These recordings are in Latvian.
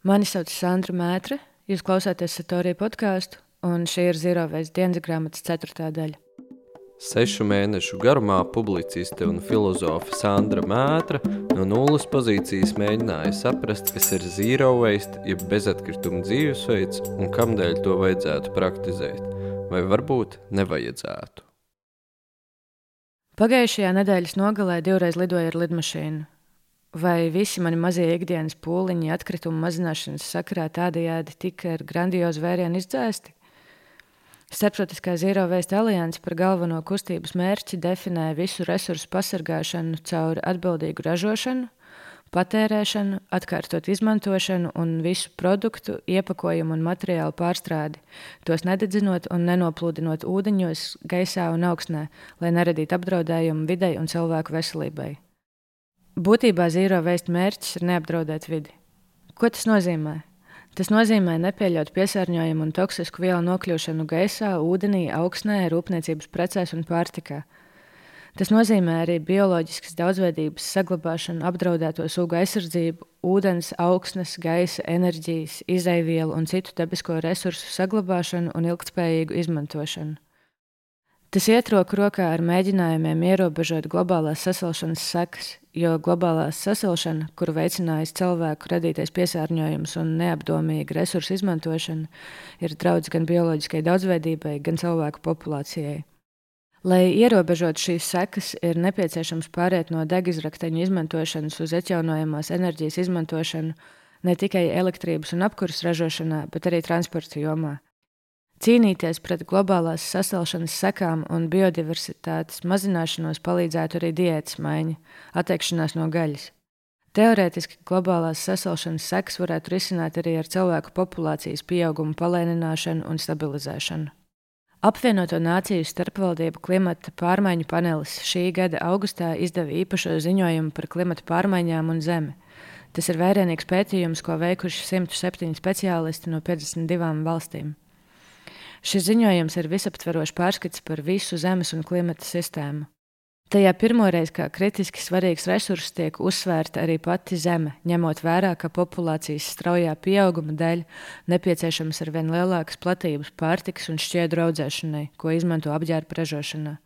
Mani sauc Sandra Mētre, jūs klausāties Satorija podkāstu, un šī ir Zirovēs dienas grāmatas ceturtā daļa. Sešu mēnešu garumā publiciste un filozofa Sandra Mētra no nulles pozīcijas mēģināja saprast, kas ir zero waste, jeb bezatkrituma dzīvesveids un kamdēļ to vajadzētu praktizēt, vai varbūt nevajadzētu. Pagājušajā nedēļas nogalē divreiz lidoja ar lidmašīnu. Vai visi mani mazie ikdienas pūliņi atkritumu mazināšanas sakarā tādējādi tika ar grandiozu vērienu izdzēsti? Starptautiskā Zero Waste alianse par galveno kustības mērķi definē visu resursu pasargāšanu caur atbildīgu ražošanu, patērēšanu, atkārtot izmantošanu un visu produktu, iepakojumu un materiālu pārstrādi, tos nededzinot un nenoplūdinot ūdeņos, gaisā un augsnē, lai neradītu apdraudējumu videi un cilvēku veselībai. Būtībā zīro veist mērķis ir neapdraudēt vidi. Ko tas nozīmē? Tas nozīmē nepieļaut piesārņojumu un toksisku vielu nokļūšanu gaisā, ūdenī, augsnē, rūpniecības precēs un pārtikā. Tas nozīmē arī bioloģiskas daudzveidības saglabāšanu, apdraudēto sugu aizsardzību, ūdens, augsnes, gaisa, enerģijas, izaivielu un citu dabisko resursu saglabāšanu un ilgspējīgu izmantošanu. Tas iet roku rokā ar mēģinājumiem ierobežot globālās sasilšanas sekas, jo globālā sasilšana, kuru veicinājis cilvēku radītais piesārņojums un neapdomīga resursu izmantošana, ir draudz gan bioloģiskai daudzveidībai, gan cilvēku populācijai. Lai ierobežotu šīs sekas, ir nepieciešams pāriet no degizrakteņu izmantošanas uz atjaunojamās enerģijas izmantošanu ne tikai elektrības un apkurses ražošanā, bet arī transporta jomā. Cīnīties pret globālās sasilšanas sekām un biodiversitātes mazināšanos palīdzētu arī diētas maiņa, atteikšanās no gaļas. Teorētiski globālās sasilšanas sekas varētu risināt arī ar cilvēku populācijas pieaugumu palēnināšanu un stabilizēšanu. Apvienoto Nāciju starpvaldību klimata pārmaiņu panelis šī gada augustā izdeva īpašo ziņojumu par klimata pārmaiņām un Zemi. Tas ir vērienīgs pētījums, ko veikuši 107 speciālisti no 52 valstīm. Šis ziņojums ir visaptverošs pārskats par visu Zemes un klimata sistēmu. Tajā pirmoreiz kā kritiski svarīgs resurss tiek uzsvērta arī pati Zeme, ņemot vērā, ka populācijas straujā pieauguma dēļ nepieciešams ar vien lielākas platības pārtikas un šķiedru audzēšanai, ko izmanto apģērba ražošanā.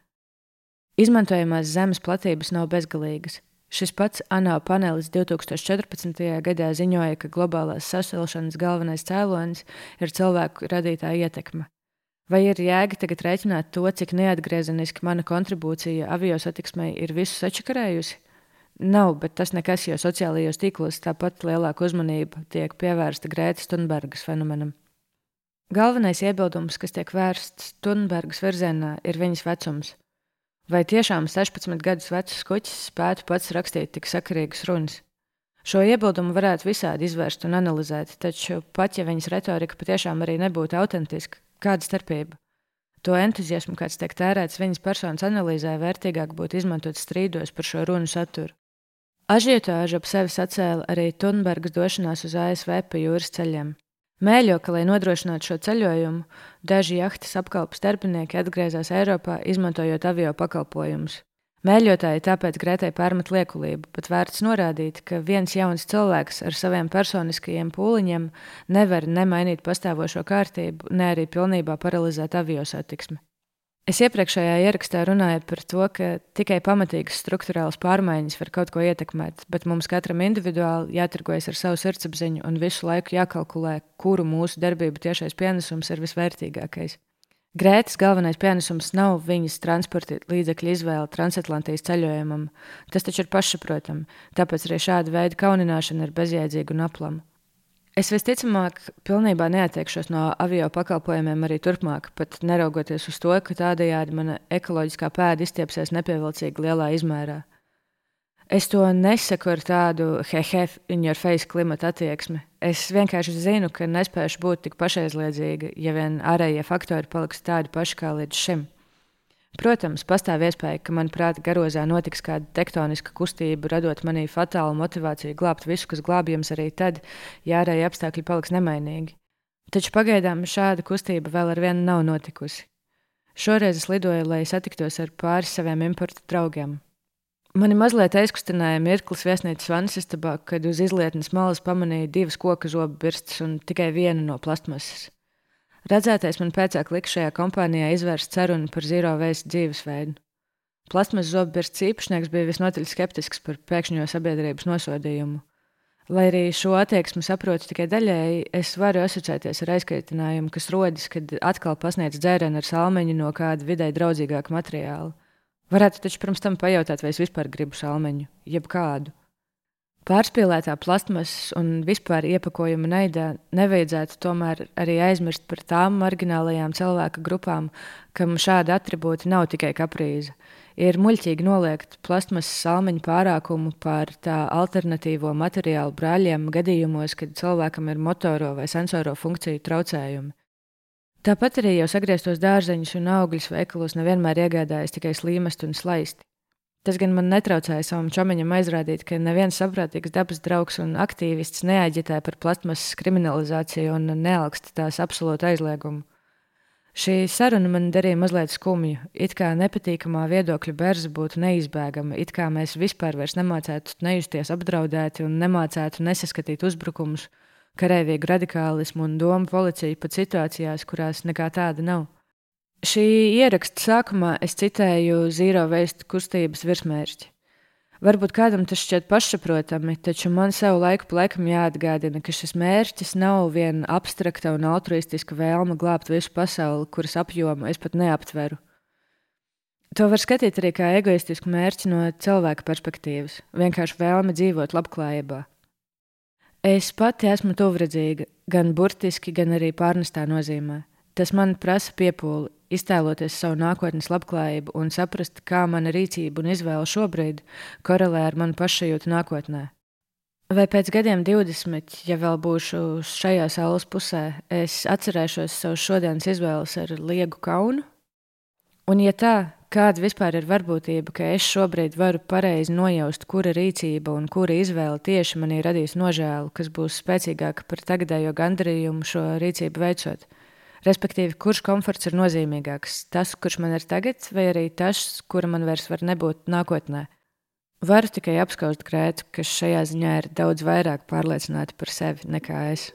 Izmantojamās zemes platības nav bezgalīgas. Šis pats ANO panelis 2014. gadā ziņoja, ka globālās sasilšanas galvenais cēlonis ir cilvēku radītā ietekme. Vai ir jēga tagad rēķināt to, cik neatgriezeniski mana kontribūcija avio satiksmei ir visu sačakarējusi? Nav, bet tas nekas, jo sociālajos tīklos tāpat lielāka uzmanība tiek pievērsta Grētas Thunbergas fenomenam. Galvenais iebildums, kas tiek vērsts Thunbergas virzienā, ir viņas vecums. Vai tiešām 16 gadus vecs skuķis spētu pats rakstīt tik sakarīgas runas? Šo iebildumu varētu visādi izvērst un analizēt, taču pat ja viņas retorika patiešām arī nebūtu autentiska, Kāda starpība? To entuziasmu, kāds tiek tērēts viņas personas analīzē, vērtīgāk būtu izmantot strīdos par šo runu saturu. Ažiotāžu ap sevi sacēla arī Tunbergas došanās uz ASV pa jūras ceļiem. Mēļo, ka, lai nodrošinātu šo ceļojumu, daži jahtas apkalpes darbinieki atgriezās Eiropā, izmantojot avio pakalpojumus. Mēļotāji tāpēc Grētai pārmet liekulību, bet vērts norādīt, ka viens jauns cilvēks ar saviem personiskajiem pūliņiem nevar nemainīt pastāvošo kārtību, ne arī pilnībā paralizēt avio satiksmi. Es iepriekšējā ierakstā runāju par to, ka tikai pamatīgas struktūrāls pārmaiņas var kaut ko ietekmēt, bet mums katram individuāli jātirgojas ar savu sirdsapziņu un visu laiku jākalkulē, kuru mūsu darbību tiešais pienesums ir visvērtīgākais. Grētas galvenais pienesums nav viņas transporta līdzekļu izvēle transatlantijas ceļojumam. Tas taču ir pašsaprotami, tāpēc arī šāda veida kaunināšana ir bezjēdzīga un aplama. Es visticamāk, pilnībā neatteikšos no avio pakalpojumiem arī turpmāk, pat neraugoties uz to, ka tādējādi mana ekoloģiskā pēda izstiepsies nepievilcīgi lielā izmērā. Es to nesaku ar tādu hehe, in your face klimata attieksmi. Es vienkārši zinu, ka nespēšu būt tik pašaizliedzīga, ja vien ārējie faktori paliks tādi paši kā līdz šim. Protams, pastāv iespēja, ka manā prāta garozā notiks kāda tektoniska kustība, radot manī fatālu motivāciju glābt visu, kas glābjams arī tad, ja ārējie apstākļi paliks nemainīgi. Taču pagaidām šāda kustība vēl ar vienu nav notikusi. Šoreiz es lidoju, lai satiktos ar pāris saviem importu draugiem. Mani mazliet aizkustināja mirklis viesnīcas vannas istabā, kad uz izlietnes malas pamanīju divas koka zobu birstas un tikai vienu no plastmasas. Redzētais man pēcāk lika šajā kompānijā izvērst sarunu par zīro veidu dzīvesveidu. Plasmas zobbirsts īpašnieks bija visnotaļ skeptisks par pēkšņo sabiedrības nosodījumu. Lai arī šo attieksmi saprotu tikai daļēji, es varu asociēties ar aizkaitinājumu, kas rodas, kad atkal pasniedz dzērienu ar salmeņu no kāda vidē draudzīgāka materiāla. Varētu taču pirms tam pajautāt, vai es vispār gribu šāmeņu, jeb kādu. Pārspīlētā plasmasas un vispār iepakojuma neidā nevajadzētu tomēr arī aizmirst par tām marginālajām cilvēku grupām, kam šāda attribūta nav tikai kaprīze. Ir muļķīgi noliegt plasmasas salmiņu pārākumu par tā alternatīvo materiālu brāļiem gadījumos, kad cilvēkam ir motoro vai sensoro funkciju traucējumi. Tāpat arī jau sagrieztos dārzeņus un augļus veikalos nevienmēr iegādājas tikai slīmestu un slaisti. Tas gan man netraucēja savam čomiņam aizrādīt, ka neviens saprātīgs dabas draugs un aktīvists neaģitē par plastmasas kriminalizāciju un neaugsta tās absolūtu aizliegumu. Šī saruna man darīja mazliet skumju, it kā nepatīkamā viedokļa berza būtu neizbēgama, it kā mēs vispār nemācētu nejusties apdraudēti un nemācētu nesaskatīt uzbrukumus, karavīgu radikālismu un domu policiju pat situācijās, kurās nekā tāda nav. Šī ieraksta sākumā es citēju Zīro veistu kustības virsmērķi. Varbūt kādam tas šķiet pašsaprotami, taču man savu laiku pa laikam jāatgādina, ka šis mērķis nav viena abstrakta un altruistiska vēlme glābt visu pasauli, kuras apjomu es pat neaptveru. To var skatīt arī kā egoistisku mērķi no cilvēka perspektīvas, vienkārši vēlme dzīvot labklājībā. Es pati esmu tuvredzīga, gan burtiski, gan arī pārnestā nozīmē. Tas man prasa piepūli, iztēloties savu nākotnes labklājību un saprast, kā mana rīcība un izvēle šobrīd korelē ar manu pašsajūtu nākotnē. Vai pēc gadiem, 20, ja vēl būšu šajā saules pusē, es atcerēšos savus šodienas izvēles ar liegu kaunu? Un, ja tā, Kāda vispār ir varbūtība, ka es šobrīd varu pareizi nojaust, kura rīcība un kura izvēle tieši manī radīs nožēlu, kas būs spēcīgāka par tagadējo gandarījumu šo rīcību veicot? Respektīvi, kurš komforts ir nozīmīgāks? Tas, kurš man ir tagad, vai arī tas, kura man vairs var nebūt nākotnē? Varu tikai apskaust Grētu, kas šajā ziņā ir daudz vairāk pārliecināta par sevi nekā es.